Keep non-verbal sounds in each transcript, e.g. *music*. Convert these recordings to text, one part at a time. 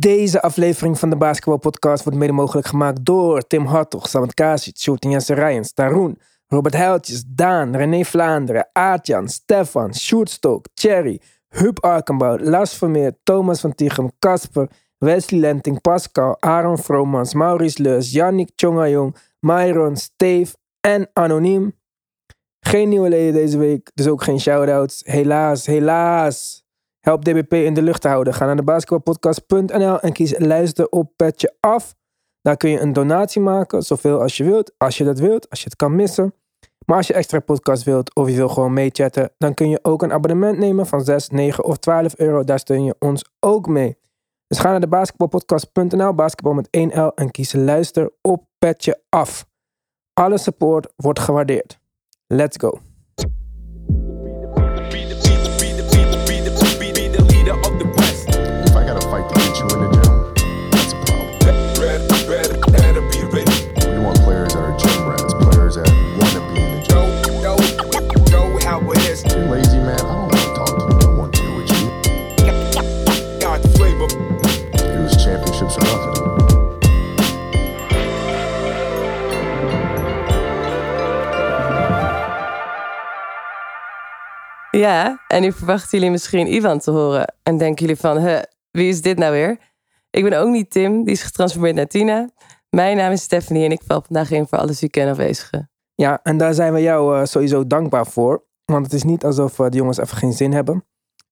Deze aflevering van de Basketball Podcast wordt mede mogelijk gemaakt door Tim Hartog, Samant Kasic, Shorten Jesse Rijens, Taroen, Robert Heiltjes, Daan, René Vlaanderen, Aartjan, Stefan, Sjoerd Stok, Thierry, Huub Arkenbout, Lars Vermeer, Thomas van Tichem, Casper, Wesley Lenting, Pascal, Aaron Vromans, Maurice Leus, Yannick Tjongajong, Myron, Steve en Anoniem. Geen nieuwe leden deze week, dus ook geen shout-outs. Helaas, helaas. Help DBP in de lucht te houden. Ga naar de basketbalpodcast.nl en kies luister op petje af. Daar kun je een donatie maken, zoveel als je wilt. Als je dat wilt, als je het kan missen. Maar als je extra podcast wilt of je wil gewoon meechatten, dan kun je ook een abonnement nemen van 6, 9 of 12 euro. Daar steun je ons ook mee. Dus ga naar de basketbalpodcast.nl, basketbal met 1L en kies luister op petje af. Alle support wordt gewaardeerd. Let's go. Ja, en nu verwachten jullie misschien Ivan te horen. En denken jullie van, huh, wie is dit nou weer? Ik ben ook niet Tim, die is getransformeerd naar Tina. Mijn naam is Stephanie en ik val vandaag in voor alle zieken en afwezigen. Ja, en daar zijn we jou eh, sowieso dankbaar voor. Want het is niet alsof eh, de jongens even geen zin hebben.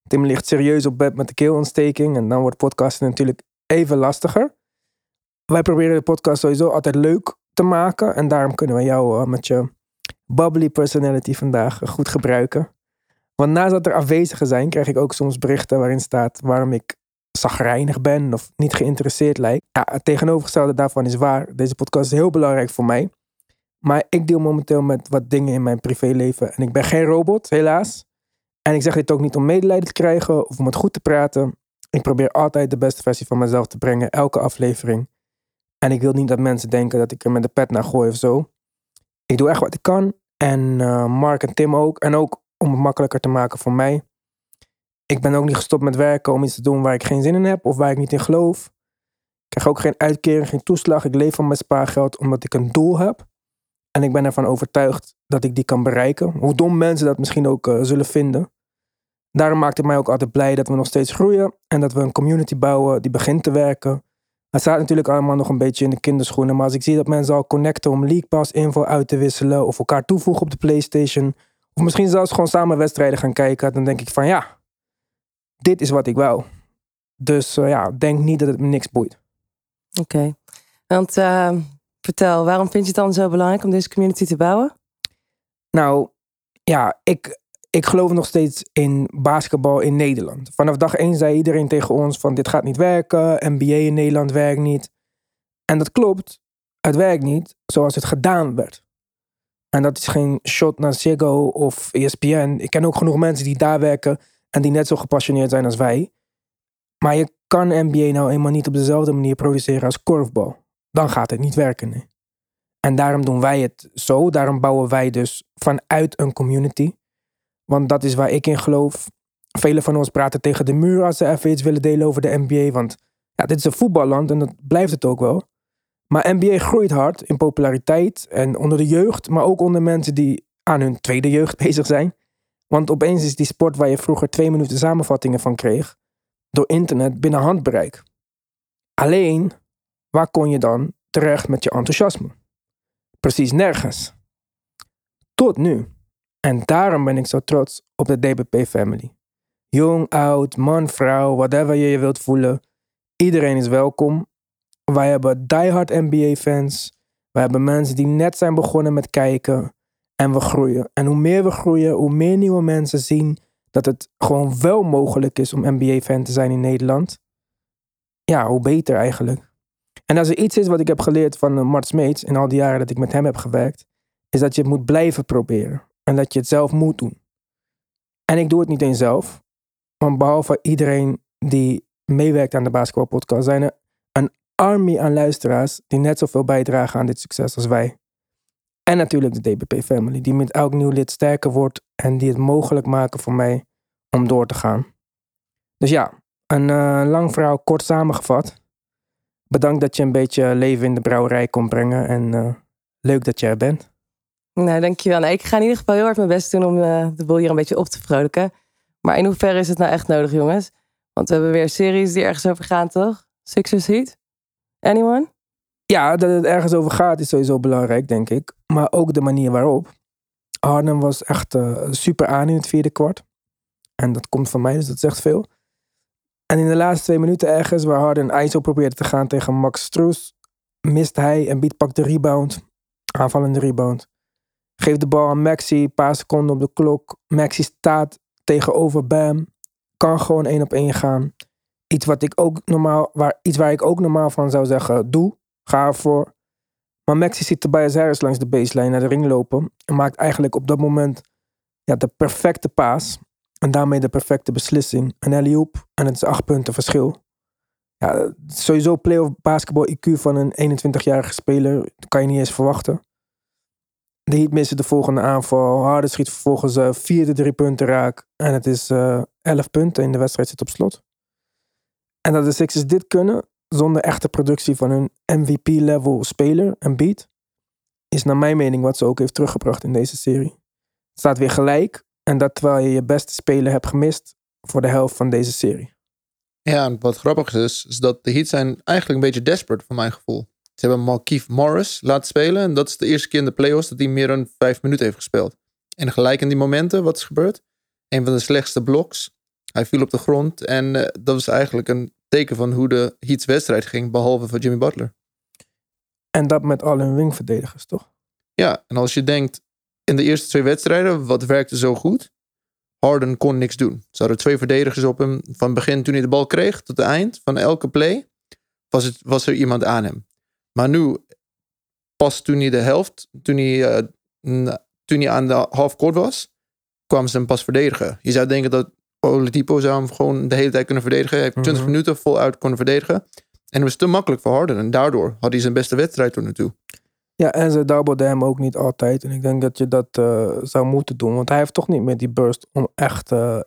Tim ligt serieus op bed met de keelontsteking. En dan wordt podcasten natuurlijk even lastiger. Wij proberen de podcast sowieso altijd leuk te maken. En daarom kunnen we jou eh, met je bubbly personality vandaag goed gebruiken. Want naast dat er afwezigen zijn, krijg ik ook soms berichten waarin staat waarom ik zagrijnig ben of niet geïnteresseerd lijk. Ja, het tegenovergestelde daarvan is waar. Deze podcast is heel belangrijk voor mij. Maar ik deel momenteel met wat dingen in mijn privéleven. En ik ben geen robot, helaas. En ik zeg dit ook niet om medelijden te krijgen of om het goed te praten. Ik probeer altijd de beste versie van mezelf te brengen, elke aflevering. En ik wil niet dat mensen denken dat ik er met de pet naar gooi of zo. Ik doe echt wat ik kan. En eh, Mark en Tim ook. En ook om het makkelijker te maken voor mij. Ik ben ook niet gestopt met werken om iets te doen waar ik geen zin in heb of waar ik niet in geloof. Ik krijg ook geen uitkering, geen toeslag. Ik leef van mijn spaargeld omdat ik een doel heb. En ik ben ervan overtuigd dat ik die kan bereiken. Hoe dom mensen dat misschien ook eh, zullen vinden. Daarom maakt het mij ook altijd blij dat we nog steeds groeien. En dat we een community bouwen die begint te werken. Het staat natuurlijk allemaal nog een beetje in de kinderschoenen. Maar als ik zie dat mensen al connecten om League Pass info uit te wisselen. Of elkaar toevoegen op de Playstation. Of misschien zelfs gewoon samen wedstrijden gaan kijken. Dan denk ik van ja, dit is wat ik wou. Dus eh, ja, denk niet dat het me niks boeit. Oké, want eh, vertel, waarom vind je het dan zo belangrijk om deze community te bouwen? Nou, ja, ik, ik geloof nog steeds in basketbal in Nederland. Vanaf dag één zei iedereen tegen ons van dit gaat niet werken. NBA in Nederland werkt niet. En dat klopt. Het werkt niet zoals het gedaan werd. En dat is geen shot naar Ziggo of ESPN. Ik ken ook genoeg mensen die daar werken en die net zo gepassioneerd zijn als wij. Maar je kan NBA nou eenmaal niet op dezelfde manier produceren als korfbal. Dan gaat het niet werken. En daarom doen wij het zo. Daarom bouwen wij dus vanuit een community. Want dat is waar ik in geloof. Velen van ons praten tegen de muur als ze even iets willen delen over de NBA. Want ja, dit is een voetballand en dat blijft het ook wel. Maar NBA groeit hard in populariteit en onder de jeugd, maar ook onder mensen die aan hun tweede jeugd *laughs* bezig zijn. Want opeens is die sport waar je vroeger twee minuten samenvattingen van kreeg, door internet binnen handbereik. Alleen, waar kon je dan terecht met je enthousiasme? Precies nergens. Tot nu. En daarom ben ik zo trots op de DBP family. Jong, oud, man, vrouw, whatever je je wilt voelen. Iedereen is welkom. Wij hebben diehard NBA-fans. We hebben mensen die net zijn begonnen met kijken. En we groeien. En hoe meer we groeien, hoe meer nieuwe mensen zien dat het gewoon wel mogelijk is om NBA-fan te zijn in Nederland. Ja, hoe beter eigenlijk. En als er iets is wat ik heb geleerd van eh, Mart Smeets in al die jaren dat ik met hem heb gewerkt, is dat je het moet blijven proberen. En dat je het zelf moet doen. En ik doe het niet eens zelf. Want behalve iedereen die meewerkt aan de basketbalpodcast, zijn er army aan luisteraars die net zoveel bijdragen aan dit succes als wij. En natuurlijk de DBP family, die met elk nieuw lid sterker wordt en die het mogelijk maken voor mij om door te gaan. Dus ja, een uh, lang verhaal kort samengevat. Bedankt dat je een beetje leven in de brouwerij kon brengen. En uh, leuk dat je er bent. Nou, dankjewel. Nou, ik ga in ieder geval heel hard mijn best doen om uh, de boel hier een beetje op te vrolijken. Maar in hoeverre is het nou echt nodig, jongens? Want we hebben weer series die ergens over gaan, toch? Sixers Heat? Anyone? Ja, dat het ergens over gaat is sowieso belangrijk, denk ik. Maar ook de manier waarop. Harden was echt uh, super aan in het vierde kwart. En dat komt van mij, dus dat zegt veel. En in de laatste twee minuten ergens, waar Harden ISO probeerde te gaan tegen Max Stroes, mist hij en Beat pakt de rebound. Aanvallende rebound. Geeft de bal aan Maxi, een paar seconden op de klok. Maxi staat tegenover Bam. Kan gewoon één op één gaan. Iets, wat ik ook normaal, waar, iets waar ik ook normaal van zou zeggen, doe. Ga ervoor. Maar Maxi ziet Tobias Harris langs de baseline naar de ring lopen. En maakt eigenlijk op dat moment ja, de perfecte paas. En daarmee de perfecte beslissing. Een alley En het is acht punten verschil. Ja, sowieso playoff basketbal IQ van een 21-jarige speler. Dat kan je niet eens verwachten. De Heat missen de volgende aanval. Harden schiet vervolgens uh, vierde drie punten raak. En het is uh, elf punten in de wedstrijd zit op slot. En dat de Sixers dit kunnen, zonder echte productie van hun MVP-level speler en beat, is naar mijn mening wat ze ook heeft teruggebracht in deze serie. Het staat weer gelijk. En dat terwijl je je beste speler hebt gemist voor de helft van deze serie. Ja, wat grappig is, is dat de Heat zijn eigenlijk een beetje desperate voor mijn gevoel. Ze hebben Markeith Morris laten spelen. En dat is de eerste keer in de playoffs dat hij meer dan vijf minuten heeft gespeeld. En gelijk in die momenten, wat is gebeurd? Een van de slechtste bloks. Hij viel op de grond. En uh, dat was eigenlijk een teken van hoe de Heats wedstrijd ging, behalve van Jimmy Butler. En dat met al hun wingverdedigers, toch? Ja, en als je denkt, in de eerste twee wedstrijden, wat werkte zo goed? Harden kon niks doen. Ze hadden twee verdedigers op hem. Van begin toen hij de bal kreeg tot het eind van elke play was, het, was er iemand aan hem. Maar nu, pas toen hij de helft, toen hij, uh, toen hij aan de halfcourt was, kwamen ze hem pas verdedigen. Je zou denken dat Oladipo zou hem gewoon de hele tijd kunnen verdedigen. Hij heeft 20 mm -hmm. minuten voluit kunnen verdedigen. En het was te makkelijk voor Harden. En daardoor had hij zijn beste wedstrijd tot nu toe. Ja, en ze doubleden hem ook niet altijd. En ik denk dat je dat uh, zou moeten doen. Want hij heeft toch niet meer die burst om echt uh,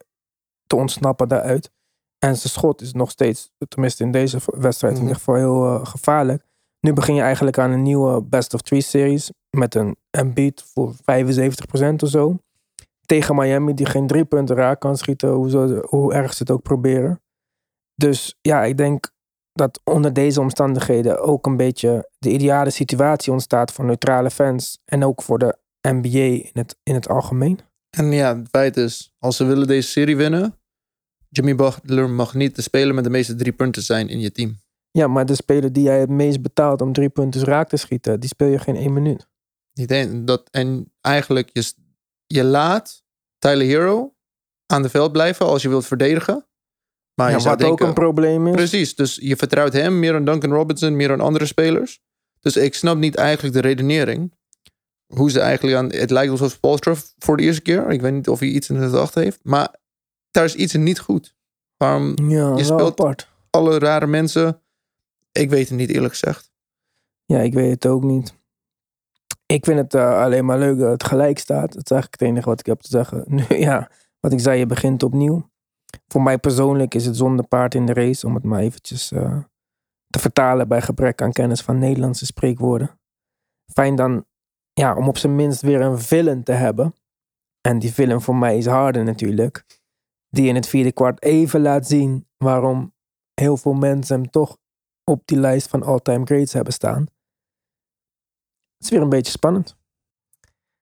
te ontsnappen daaruit. En zijn schot is nog steeds, tenminste in deze wedstrijd, in ieder geval heel uh, gevaarlijk. Nu begin je eigenlijk aan een nieuwe best of three series. Met een Embiid voor 75% of zo. Tegen Miami die geen drie punten raak kan schieten. Hoe, zo, hoe erg ze het ook proberen. Dus ja, ik denk dat onder deze omstandigheden ook een beetje de ideale situatie ontstaat voor neutrale fans. En ook voor de NBA in het, in het algemeen. En ja, het feit is, als ze willen deze serie winnen, Jimmy Butler mag niet de speler met de meeste drie punten zijn in je team. Ja, maar de speler die jij het meest betaalt om drie punten raak te schieten, die speel je geen één minuut. Ik denk dat, en eigenlijk, je, je laat Tyler Hero aan de veld blijven als je wilt verdedigen. Maar ja, je wat denken, ook een probleem is. Precies, dus je vertrouwt hem meer dan Duncan Robinson, meer dan andere spelers. Dus ik snap niet eigenlijk de redenering. Hoe ze eigenlijk aan. Het lijkt alsof Spolstra voor de eerste keer. Ik weet niet of hij iets in de gedachten heeft. Maar daar is iets niet goed. Waarom ja, je speelt apart. alle rare mensen. Ik weet het niet eerlijk gezegd. Ja, ik weet het ook niet. Ik vind het uh, alleen maar leuk dat het gelijk staat. Dat is eigenlijk het enige wat ik heb te zeggen. *laughs* Nu ja, wat ik zei, je begint opnieuw. Voor mij persoonlijk is het zonder paard in de race, om het maar eventjes uh, te vertalen bij gebrek aan kennis van Nederlandse spreekwoorden. Fijn dan, ja, om op zijn minst weer een villain te hebben. En die villain voor mij is Harden natuurlijk. Die in het vierde kwart even laat zien waarom heel veel mensen hem toch op die lijst van all-time greats hebben staan. Het is weer een beetje spannend.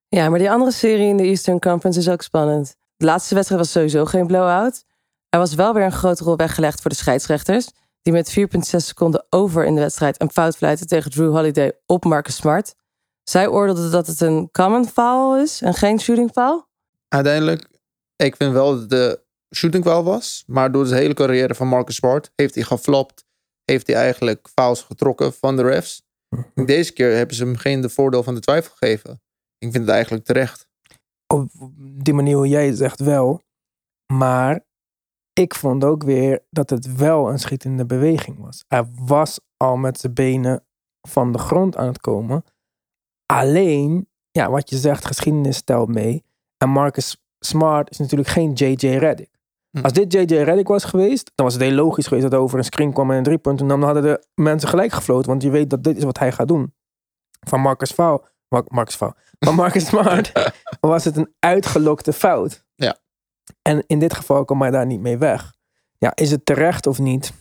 Ja, maar die andere serie in de Eastern Conference is ook spannend. De laatste wedstrijd was sowieso geen blowout. Er was wel weer een grote rol weggelegd voor de scheidsrechters. Die met 4,6 seconden over in de wedstrijd een fout fluiten tegen Drew Holiday op Marcus Smart. Zij oordeelden dat het een common foul is en geen shooting foul. Uiteindelijk, ik vind wel dat het de shooting foul was. Maar door de hele carrière van Marcus Smart heeft hij geflopt. Heeft hij eigenlijk fouls getrokken van de refs. Deze keer hebben ze hem geen de voordeel van de twijfel gegeven. Ik vind het eigenlijk terecht. Op die manier hoe jij het zegt wel. Maar ik vond ook weer dat het wel een schietende beweging was. Hij was al met zijn benen van de grond aan het komen. Alleen, ja, wat je zegt, geschiedenis stelt mee. En Marcus Smart is natuurlijk geen JJ Reddick. Hm. Als dit JJ Reddick was geweest, dan was het heel logisch geweest dat hij over een screen kwam en een driepunt. En dan hadden de mensen gelijk gefloten, want je weet dat dit is wat hij gaat doen. Van Marcus Foul, Mar- Marcus Foul, van Marcus *laughs* Smart was het een uitgelokte fout. Ja. En in dit geval kwam hij daar niet mee weg. Ja, is het terecht of niet?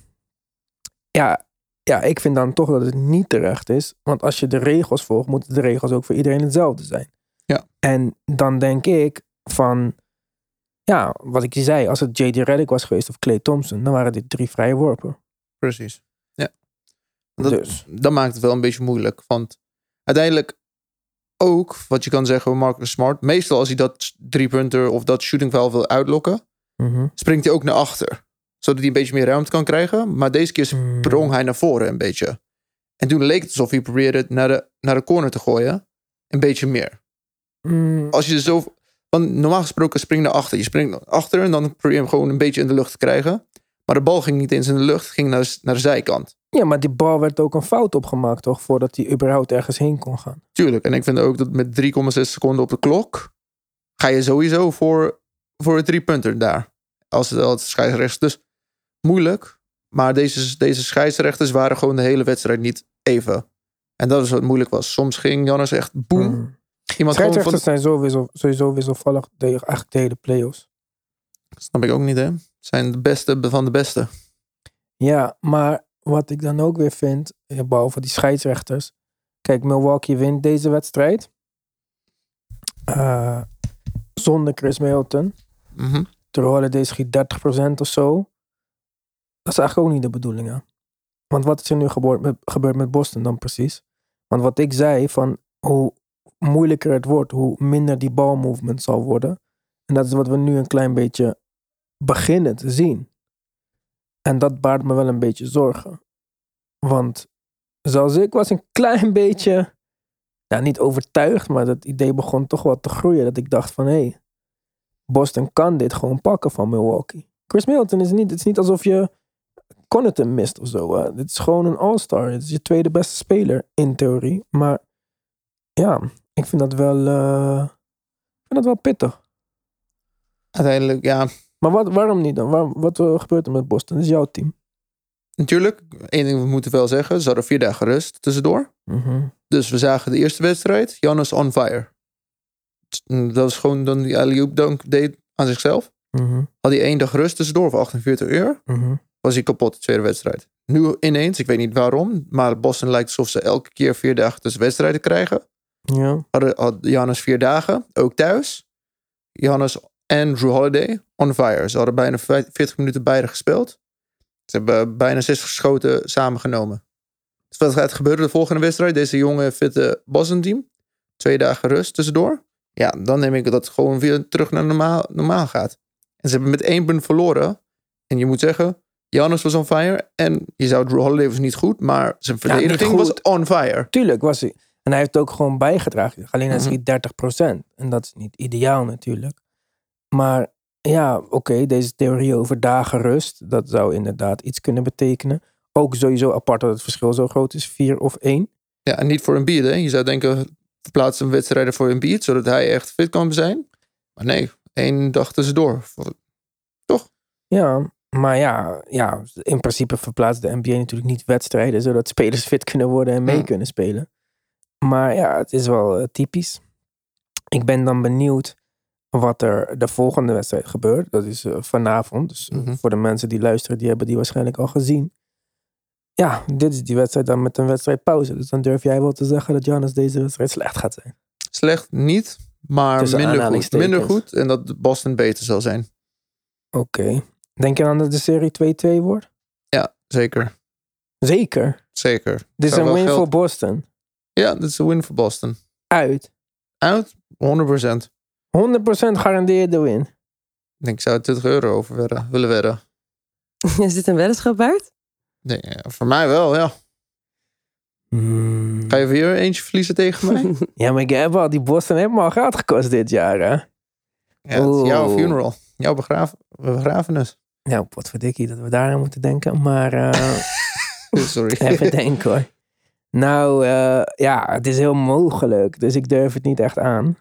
Ja, ja, ik vind dan toch dat het niet terecht is. Want als je de regels volgt, moeten de regels ook voor iedereen hetzelfde zijn. Ja. En dan denk ik van, ja, wat ik je zei, als het J.D. Reddick was geweest of Clay Thompson, dan waren dit drie vrije worpen. Precies. Ja. Dat, Dus. dat maakt het wel een beetje moeilijk. Want uiteindelijk ook, wat je kan zeggen, Marcus Smart. Meestal als hij dat driepunter of dat shooting foul wil uitlokken, Mhm. springt hij ook naar achter. Zodat hij een beetje meer ruimte kan krijgen. Maar deze keer Mm. sprong hij naar voren een beetje. En toen leek het alsof hij probeerde het naar de, naar de corner te gooien. Een beetje meer. Mm, Als je zo... Want normaal gesproken spring je achter. Je springt achter en dan probeer je hem gewoon een beetje in de lucht te krijgen. Maar de bal ging niet eens in de lucht, ging naar de, naar de zijkant. ja, maar die bal werd ook een fout opgemaakt, toch? Voordat hij überhaupt ergens heen kon gaan. Tuurlijk. En ik vind ook dat met 3,6 seconden op de klok... ga je sowieso voor, voor het drie punter daar. Als het, als het scheidsrechts. Dus moeilijk. Maar deze, deze scheidsrechters waren gewoon de hele wedstrijd niet even. En dat is wat moeilijk was. Soms ging Jannes echt boem. Mm. Iemand gewoon Scheidsrechters van... zijn sowieso, sowieso wisselvallig, de, eigenlijk de hele play-offs. Snap ik ook niet, hè? Zijn de beste van de beste. Ja, maar wat ik dan ook weer vind, eh, behalve die scheidsrechters. Kijk, Milwaukee wint deze wedstrijd. Eh, zonder Chris Middleton. Mhm. Terwijl Holiday schiet 30% of zo. Dat is eigenlijk ook niet de bedoeling, hè? Want wat is er nu gebeurd met, gebeurd met Boston dan precies? Want wat ik zei, van hoe moeilijker het wordt, hoe minder die balmovement zal worden. En dat is wat we nu een klein beetje beginnen te zien. En dat baart me wel een beetje zorgen. Want zoals ik was een klein beetje, ja, niet overtuigd, maar dat idee begon toch wat te groeien. Dat ik dacht van, hé, hey, Boston kan dit gewoon pakken van Milwaukee. Chris Middleton is niet, het is niet alsof je Connaughton mist of zo. Hè. Dit is gewoon een all-star. Het is je tweede beste speler, in theorie. Maar ja, ik vind dat wel, eh, ik vind dat wel pittig. Uiteindelijk, ja, Maar wat, waarom niet dan? Waar, wat eh, gebeurt er met Boston? Dat is jouw team. natuurlijk. Eén ding we moeten wel zeggen. Ze hadden vier dagen rust tussendoor. Mhm. Dus we zagen de eerste wedstrijd. Jannes on fire. Dat was gewoon dan die alley-oop dunk deed aan zichzelf. Mhm. Had hij één dag rust tussendoor voor 48 uur. Mhm. Was hij kapot de tweede wedstrijd. Nu ineens, ik weet niet waarom. Maar Boston lijkt alsof ze elke keer vier dagen tussen wedstrijden krijgen. Ja. Hadden had Jannes vier dagen. Ook thuis. Jannes en Drew Holiday on fire. Ze hadden bijna 40 minuten beide gespeeld. Ze hebben bijna 60 schoten samengenomen. Dus wat gaat gebeuren de volgende wedstrijd? Deze jonge, fitte Boston team. Twee dagen rust tussendoor. Ja, dan neem ik dat het gewoon weer terug naar normaal, normaal gaat. En ze hebben met één punt verloren. En je moet zeggen, Janus was on fire. En je zou Drew Holiday was niet goed. Maar zijn verdediging goed. was on fire. Tuurlijk was hij. En hij heeft ook gewoon bijgedragen. Alleen hij schiet 30%. En dat is niet ideaal natuurlijk. Maar ja, oké, deze theorie over dagen rust, dat zou inderdaad iets kunnen betekenen. Ook sowieso apart dat het verschil zo groot is, 4 of 1. Ja, en niet voor een beat. Hè? Je zou denken, verplaats een wedstrijd voor een beat. Zodat hij echt fit kan zijn. Maar nee, één dag tussendoor. Ja, maar ja, ja, in principe verplaatst de NBA natuurlijk niet wedstrijden, zodat spelers fit kunnen worden en mee Hmm. kunnen spelen. Maar ja, het is wel eh, typisch. Ik ben dan benieuwd wat er de volgende wedstrijd gebeurt. Dat is eh, vanavond. Dus eh, Mhm. voor de mensen die luisteren, die hebben die waarschijnlijk al gezien. Ja, dit is die wedstrijd dan met een wedstrijdpauze. Dus dan durf jij wel te zeggen dat Janus deze wedstrijd slecht gaat zijn. Slecht niet, maar Tussen minder goed. minder goed. En dat Boston beter zal zijn. Oké. Denk je dan dat de serie 2-2 wordt? Ja, zeker. Zeker. Zeker. Dit is een win voor Boston. Ja, dit is een win voor Boston. Uit. 100% Uit, 100%. garandeerde win. Ik denk, ik zou 20 euro over wedden, willen wedden. *laughs* Is dit een weddenschap waard? Nee, voor mij wel, ja. Hmm. Ga je weer eentje verliezen tegen mij? *laughs* Ja, maar ik heb al, die Boston heeft me al geld gekost dit jaar, hè? Ja, het is jouw funeral. Jouw begraaf, begrafenis. Nou, potverdikkie dat we daar aan moeten denken. Maar eh, *laughs* Sorry. even denken hoor. Nou, eh, ja, het is heel mogelijk. Dus ik durf het niet echt aan.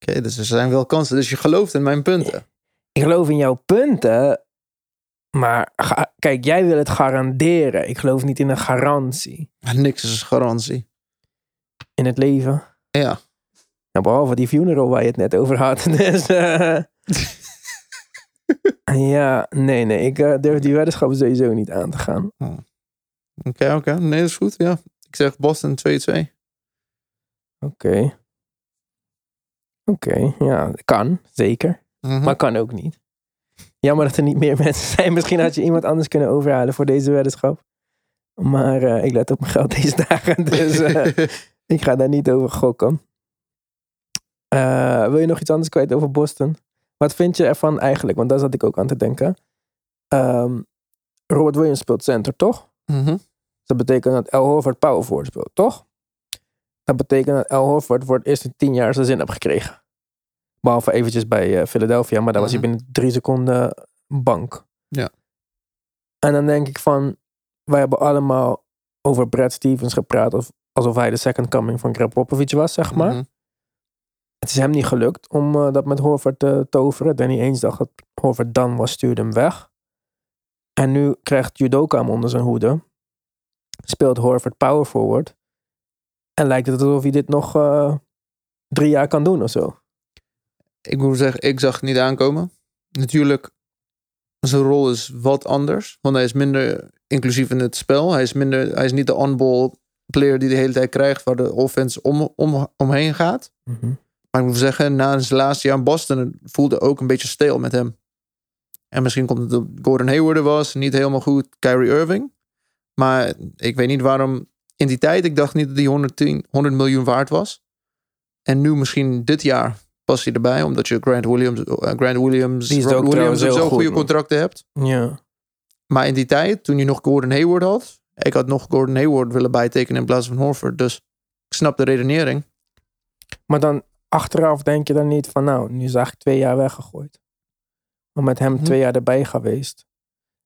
Oké, dus er zijn wel kansen. Dus je gelooft in mijn punten. Ik geloof in jouw punten. Maar ga- kijk, jij wil het garanderen. Ik geloof niet in een garantie. Niks is garantie. In het leven. Ja. Ja, behalve die funeral waar je het net over had. *laughs* Dus, eh, *laughs* ja, nee, nee. Ik eh, durf die weddenschap sowieso niet aan te gaan. Oké, oké. Nee, dat is goed. Ja. Ik zeg Boston 2-2. Oké. Oké, ja, kan. Zeker. Mhm. Maar kan ook niet. Jammer dat er niet meer *laughs* mensen zijn. Misschien had je iemand anders kunnen overhalen voor deze weddenschap. Maar eh, ik let op mijn geld *laughs* deze dagen. Dus eh, *laughs* ik ga daar niet over gokken. Eh, wil je nog iets anders kwijt over Boston? Wat vind je ervan eigenlijk? Want daar zat ik ook aan te denken. Ehm, Robert Williams speelt center, toch? Mhm. Dat betekent dat Al Horford power forward speelt, toch? Dat betekent dat Al Horford voor het eerst in tien jaar zijn zin heeft gekregen. Behalve eventjes bij eh, Philadelphia, maar daar was hij Mhm. binnen drie seconden bank. Ja. En dan denk ik van, wij hebben allemaal over Brad Stevens gepraat als- alsof hij de second coming van Greg Popovich was, zeg maar. Mhm. Het is hem niet gelukt om eh, dat met Horford te toveren. Danny eens dacht dat Horford dan was, stuurde hem weg. En nu krijgt Judoka hem onder zijn hoede. Speelt Horford power forward. En lijkt het alsof hij dit nog eh, drie jaar kan doen of zo. Ik moet zeggen, ik zag het niet aankomen. Natuurlijk, zijn rol is wat anders. Want hij is minder inclusief in het spel. Hij is, minder, hij is niet de on-ball player die de hele tijd krijgt... waar de offense om, om, omheen gaat. Maar ik moet zeggen, na zijn laatste jaar in Boston... het voelde ook een beetje steel met hem. En misschien komt het dat Gordon Hayward er was. Niet helemaal goed. Kyrie Irving. Maar ik weet niet waarom... In die tijd, ik dacht niet dat hij 110, 100 miljoen waard was. En nu misschien dit jaar past hij erbij. Omdat je Grant Williams, eh, Grant Williams, Die Williams zo goed, goede man. contracten hebt. Ja. Maar in die tijd, toen je nog Gordon Hayward had... Ik had nog Gordon Hayward willen bijtekenen in plaats van Horford. Dus ik snap de redenering. Maar dan achteraf denk je dan niet van nou, nu is eigenlijk twee jaar weggegooid. Maar met hem Mhm. twee jaar erbij geweest.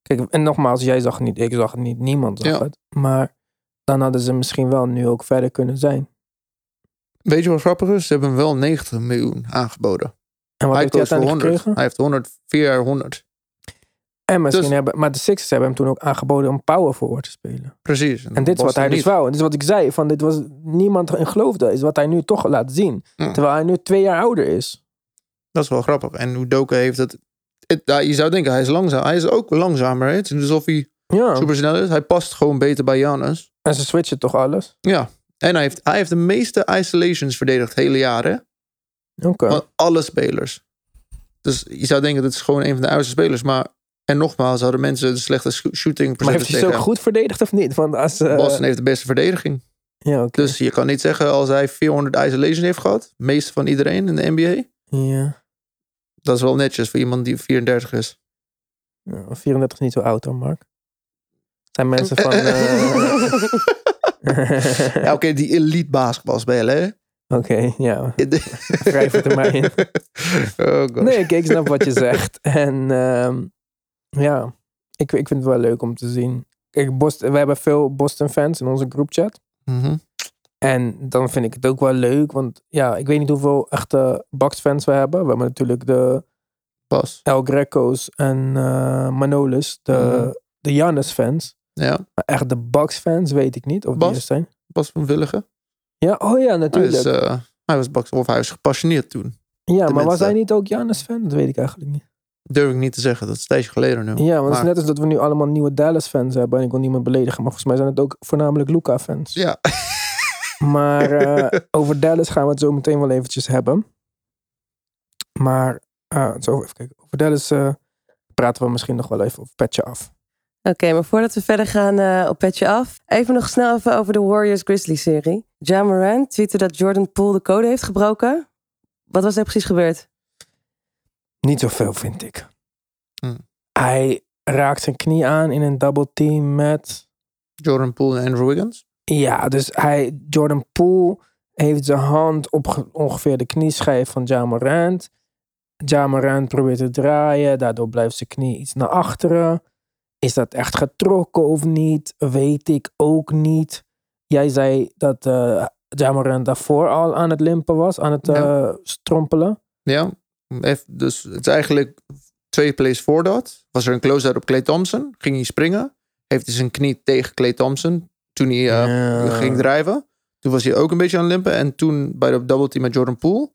Kijk, en nogmaals, jij zag het niet, ik zag het niet, niemand zag Ja. het. Maar dan hadden ze misschien wel nu ook verder kunnen zijn. Weet je wat grappig is? Ze hebben hem wel 90 miljoen aangeboden. En wat hij heeft hij uiteindelijk 100. gekregen? Hij heeft 100, 4 jaar 100. En misschien Dus- hebben, maar de Sixers hebben hem toen ook aangeboden om power forward te spelen. Precies. En dit is wat hij dus wou. En dit is wat ik zei, van dit was niemand in geloofde, is wat hij nu toch laat zien. Ja. Terwijl hij nu twee jaar ouder is. Dat is wel grappig. En Udoka heeft het... het ja, je zou denken, hij is langzaam. Hij is ook langzamer. Hè? Het is niet alsof hij Ja. super snel is. Hij past gewoon beter bij Giannis. En ze switchen toch alles? Ja. En hij heeft, hij heeft de meeste isolations verdedigd het hele? Oké. Van alle spelers. Dus je zou denken, dat is gewoon een van de oudste spelers. Maar, en nogmaals, hadden mensen de slechte shooting Maar heeft hij ook goed verdedigd of niet? Want als, eh, Boston heeft de beste verdediging. Ja. Dus je kan niet zeggen als hij 400 isolations heeft gehad. Meeste van iedereen in de NBA. Ja. Dat is wel netjes voor iemand die 34 is. ja. 34 is niet zo oud hoor, Mark. Zijn mensen van... *laughs* eh, Ja, oké, die elite basketbal spelen, hè? Oké, ja. *laughs* Wrijf het er maar in. oh. Nee, oké, ik snap wat je zegt. En ehm, ja, ik, ik vind het wel leuk om te zien. Kijk, Boston, we hebben veel Boston fans in onze groupchat. Mhm. En dan vind ik het ook wel leuk, want ja, ik weet niet hoeveel echte Bucks fans we hebben. We hebben natuurlijk de Pas. El Greco's en eh Manolis, de, Mhm. de Giannis fans. Ja, Maar echt de Bucks fans weet ik niet of die Bas? er zijn. Bas van Willigen. Ja, oh ja, Hij, natuurlijk. is, eh, hij was Bucks, of hij was gepassioneerd toen. ja, maar was hij niet ook Giannis fan? Dat weet ik eigenlijk niet. Durf ik niet te zeggen, dat is tijdje geleden nu. Ja, want het is net als dat we nu allemaal nieuwe Dallas fans hebben. En ik wil niemand beledigen, maar volgens mij zijn het ook voornamelijk Luca fans. Ja. *laughs* Maar *laughs* eh, over Dallas gaan we het zo meteen wel eventjes hebben. Maar ah, zo even kijken. Over Dallas eh, praten we misschien nog wel even op petje af. Oké, maar voordat we verder gaan eh, op petje af, even nog snel even over de Warriors Grizzlies serie. Ja Morant tweette dat Jordan Poole de code heeft gebroken. Wat was er precies gebeurd? Niet zoveel, vind ik. Hmm. Hij raakt zijn knie aan in een double team met... Jordan Poole en Andrew Wiggins. Ja, dus hij, Jordan Poole heeft zijn hand op ge- ongeveer de knieschijf van Ja Morant. Ja Morant probeert te draaien, daardoor blijft zijn knie iets naar achteren. Is dat echt getrokken of niet? Weet ik ook niet. Jij zei dat eh Ja Morant daarvoor al aan het limpen was, aan het Ja. eh, strompelen. Ja, dus het is eigenlijk twee plays voor dat was er een close-out op Clay Thompson. Ging hij springen. Heeft hij zijn knie tegen Clay Thompson toen hij eh, Ja. ging drijven. Toen was hij ook een beetje aan het limpen. En toen bij de double team met Jordan Poole.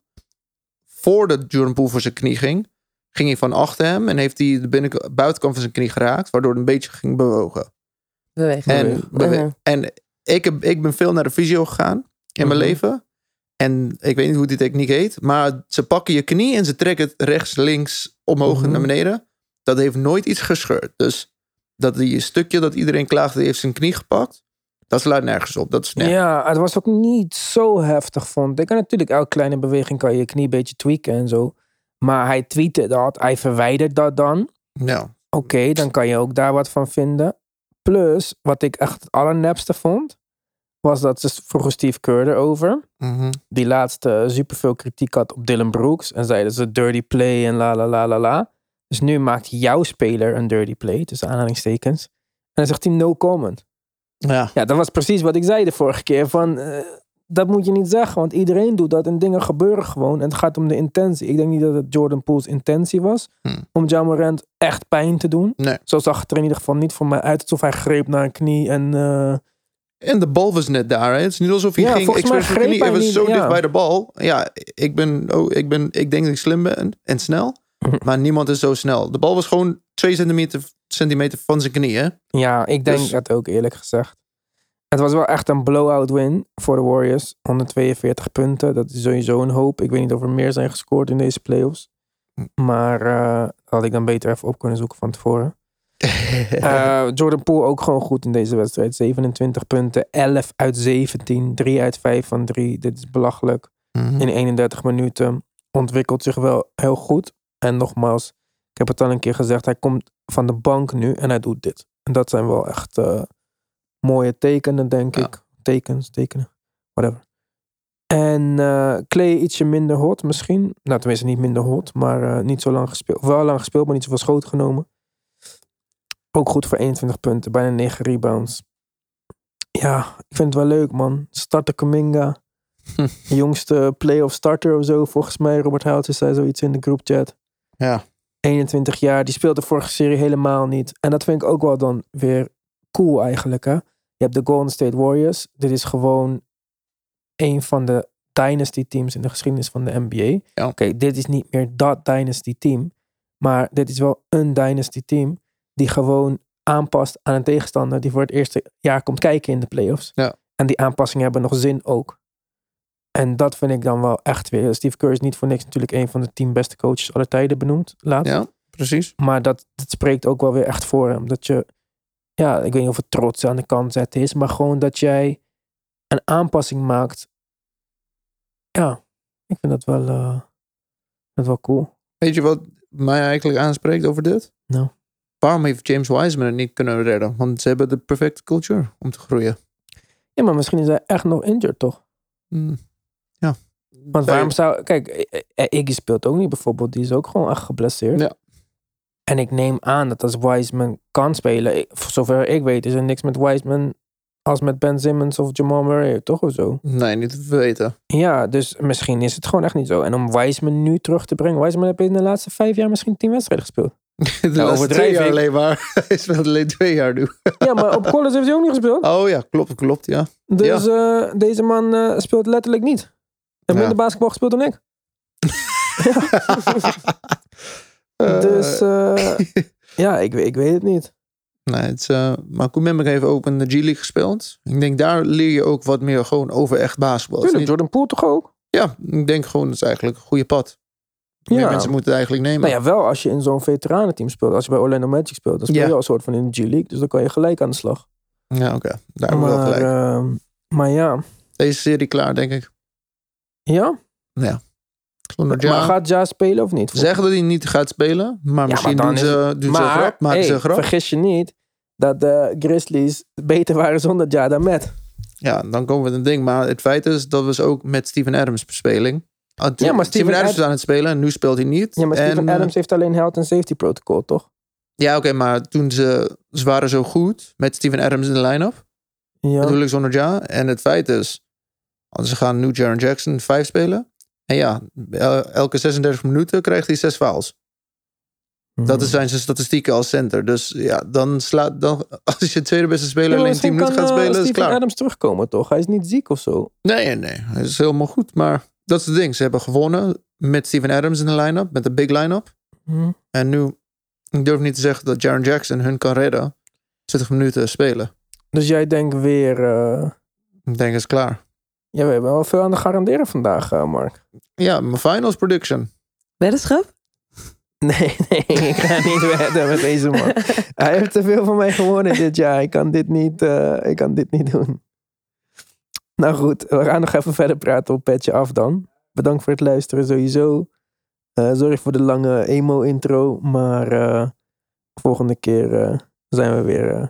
Voordat Jordan Poole voor zijn knie ging. Ging hij van achter hem. En heeft hij de binnenkant, buitenkant van zijn knie geraakt. Waardoor het een beetje ging bewogen. Beweging. En, bewe- Uh-huh. en ik, heb, ik ben veel naar de fysio gegaan in mijn Mhm. leven. En ik weet niet hoe die techniek heet. Maar ze pakken je knie en ze trekken het rechts, links, omhoog en Mhm. naar beneden. Dat heeft nooit iets gescheurd. Dus dat die stukje dat iedereen klaagde, die heeft zijn knie gepakt. Dat slaat nergens op. Dat is net. Ja, het was ook niet zo heftig, vond ik. En natuurlijk, elke kleine beweging kan je je knie een beetje tweaken en zo. Maar hij tweette dat, hij verwijdert dat dan. Ja. Oké, dan kan je ook daar wat van vinden. Plus, wat ik echt het allernepste vond, was dat ze vroegen Steve Kerr erover. Mhm. Die laatste superveel kritiek had op Dylan Brooks. En zeiden ze dirty play en la la la la la. Dus nu maakt jouw speler een dirty play, tussen aanhalingstekens. En dan zegt hij no comment. Ja. Ja, dat was precies wat ik zei de vorige keer. Van, eh, dat moet je niet zeggen, want iedereen doet dat en dingen gebeuren gewoon. En het gaat om de intentie. Ik denk niet dat het Jordan Poole's intentie was Hmm. om John Morant echt pijn te doen. Nee. Zo zag het er in ieder geval niet voor mij uit alsof hij greep naar een knie. En eh, En de bal was net daar. Hè? Het is niet alsof hij Ja, ging hij was niet, zo ja. dicht bij de bal. Ja, ik, ben, oh, ik, ben, ik denk dat ik slim ben en snel. *laughs* Maar niemand is zo snel. De bal was gewoon twee centimeter, centimeter van zijn knie. Hè? ja, ik denk Dus- dat ook eerlijk gezegd. Het was wel echt een blowout win voor de Warriors. 142 punten. Dat is sowieso een hoop. Ik weet niet of er meer zijn gescoord in deze playoffs. Maar eh, had ik dan beter even op kunnen zoeken van tevoren. *laughs* Eh, Jordan Poole ook gewoon goed in deze wedstrijd. 27 punten, 11 uit 17, 3 uit 5 van 3. Dit is belachelijk. Mhm. In 31 minuten ontwikkelt zich wel heel goed. En nogmaals, ik heb het al een keer gezegd, hij komt van de bank nu en hij doet dit. En dat zijn wel echt eh, mooie tekenen, denk Ja. ik. Tekens, tekenen, whatever. En eh Clay ietsje minder hot misschien. Nou, tenminste niet minder hot, maar eh, niet zo lang gespeeld. Wel lang gespeeld, maar niet zoveel schoten genomen. Ook goed voor 21 punten, bijna 9 rebounds. Ja, ik vind het wel leuk, man. Starter Kaminga. *laughs* De jongste playoff starter of zo, volgens mij. Robert Houtjes zei zoiets in de groupchat. Ja. 21 jaar, die speelt de vorige serie helemaal niet. En dat vind ik ook wel dan weer cool eigenlijk, hè. Je hebt de Golden State Warriors. Dit is gewoon een van de dynasty teams in de geschiedenis van de NBA. Ja. Oké, dit is niet meer dat dynasty team. Maar dit is wel een dynasty team die gewoon aanpast aan een tegenstander die voor het eerste jaar komt kijken in de playoffs. Ja. En die aanpassingen hebben nog zin ook. En dat vind ik dan wel echt weer. Steve Kerr is niet voor niks natuurlijk een van de tien beste coaches aller tijden benoemd. Laatst. ja, precies. Maar dat, dat spreekt ook wel weer echt voor hem. Dat je, ja, ik weet niet of het trots aan de kant zetten is, maar gewoon dat jij een aanpassing maakt. Ja, ik vind dat wel, eh, dat wel cool. Weet je wat mij eigenlijk aanspreekt over dit? Nou. Waarom heeft James Wiseman het niet kunnen redden? Want ze hebben de perfecte culture om te groeien. Ja, maar misschien is hij echt nog injured, toch? Hmm. Want waarom zou... Kijk, eh, eh, Iggy speelt ook niet bijvoorbeeld. Die is ook gewoon echt geblesseerd. Ja. En ik neem aan dat als Wiseman kan spelen... ik- Voor zover ik weet is er niks met Wiseman... als met Ben Simmons of Jamal Murray, toch? Of zo? Nee, niet te weten. Ja, dus misschien is het gewoon echt niet zo. En om Wiseman nu terug te brengen... Wiseman heeft in de laatste vijf jaar misschien tien wedstrijden gespeeld. *laughs* De laatste overdrijf twee jaar ik. alleen maar. *laughs* Hij speelt alleen twee jaar nu. Ja, maar op college heeft hij ook niet gespeeld. *laughs* Oh ja, klopt, klopt, ja. Dus eh, deze man eh, speelt letterlijk niet. En minder basketbal gespeeld dan ik. *laughs* Eh, Dus eh, *laughs* ja, ik, weet- ik weet het niet. Nee, het eh, maar Koemembe heeft ook in de G-League gespeeld. Ik denk, daar leer je ook wat meer gewoon over echt basketbal. Tuurlijk, Jordan Poole toch ook? ja, ik denk gewoon, dat is eigenlijk een goede pad. Meer Ja. mensen moeten het eigenlijk nemen. Nou ja, wel als je in zo'n veteranenteam speelt. Als je bij Orlando Magic speelt, dan speel je Ja. al een soort van in de G-League. Dus dan kan je gelijk aan de slag. Ja, oké. Daar hebben we wel gelijk. ehm, maar ja. Deze serie klaar, denk ik. Ja? Zonder Maar Ja. gaat Ja spelen of niet? Ze zeggen dat hij niet gaat spelen. Maar misschien dan doen is ze, doen ze een grap. Maken hey, ze een grap. vergis je niet dat de Grizzlies beter waren zonder Ja dan met. Ja, dan komen we met een ding. Maar het feit is dat we ze ook met Steven Adams bespelen. Ah, tu- Ja, maar Steven, Steven Adams Ad- is aan het spelen en nu speelt hij niet. Ja, maar Steven En, eh, Adams heeft alleen health and safety protocol, toch? Ja, oké, maar toen ze, ze waren zo goed met Steven Adams in de line-up. Ja. ik zonder Ja. En het feit is, ze gaan nu Jaron Jackson 5 spelen. En ja, el- elke 36 minuten krijgt hij zes fouls. Dat Mhm. zijn zijn statistieken als center. Dus ja, dan slaat dan *laughs* als je tweede beste speler Ja, alleen 10 misschien minuten gaat eh, spelen, is klaar. Adams terugkomen, toch? Hij is niet ziek of zo. Nee, nee, nee. Hij is helemaal goed. Maar dat is het ding. Ze hebben gewonnen met Steven Adams in de line-up. Met de big line-up. Mhm. En nu, ik durf niet te zeggen dat Jaron Jackson hun kan redden. 20 minuten spelen. Dus jij denkt weer... eh, Ik denk, is klaar. Ja, we hebben wel veel aan de garanderen vandaag, eh, Mark. Ja, mijn finals prediction. Weddenschap? *laughs* Nee, nee, ik ga niet wedden met deze man. Hij heeft te veel van mij gewonnen dit jaar. Ik kan dit niet, eh, ik kan dit niet doen. Nou goed, we gaan nog even verder praten op Petje Af dan. Bedankt voor het luisteren sowieso. Eh, sorry voor de lange emo-intro, maar eh, volgende keer eh, zijn we weer eh,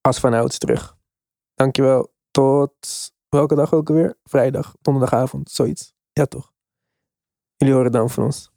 als van ouds terug. Dankjewel. Tot welke dag ook alweer? Vrijdag, donderdagavond, zoiets. Ja toch? Jullie horen dan van ons.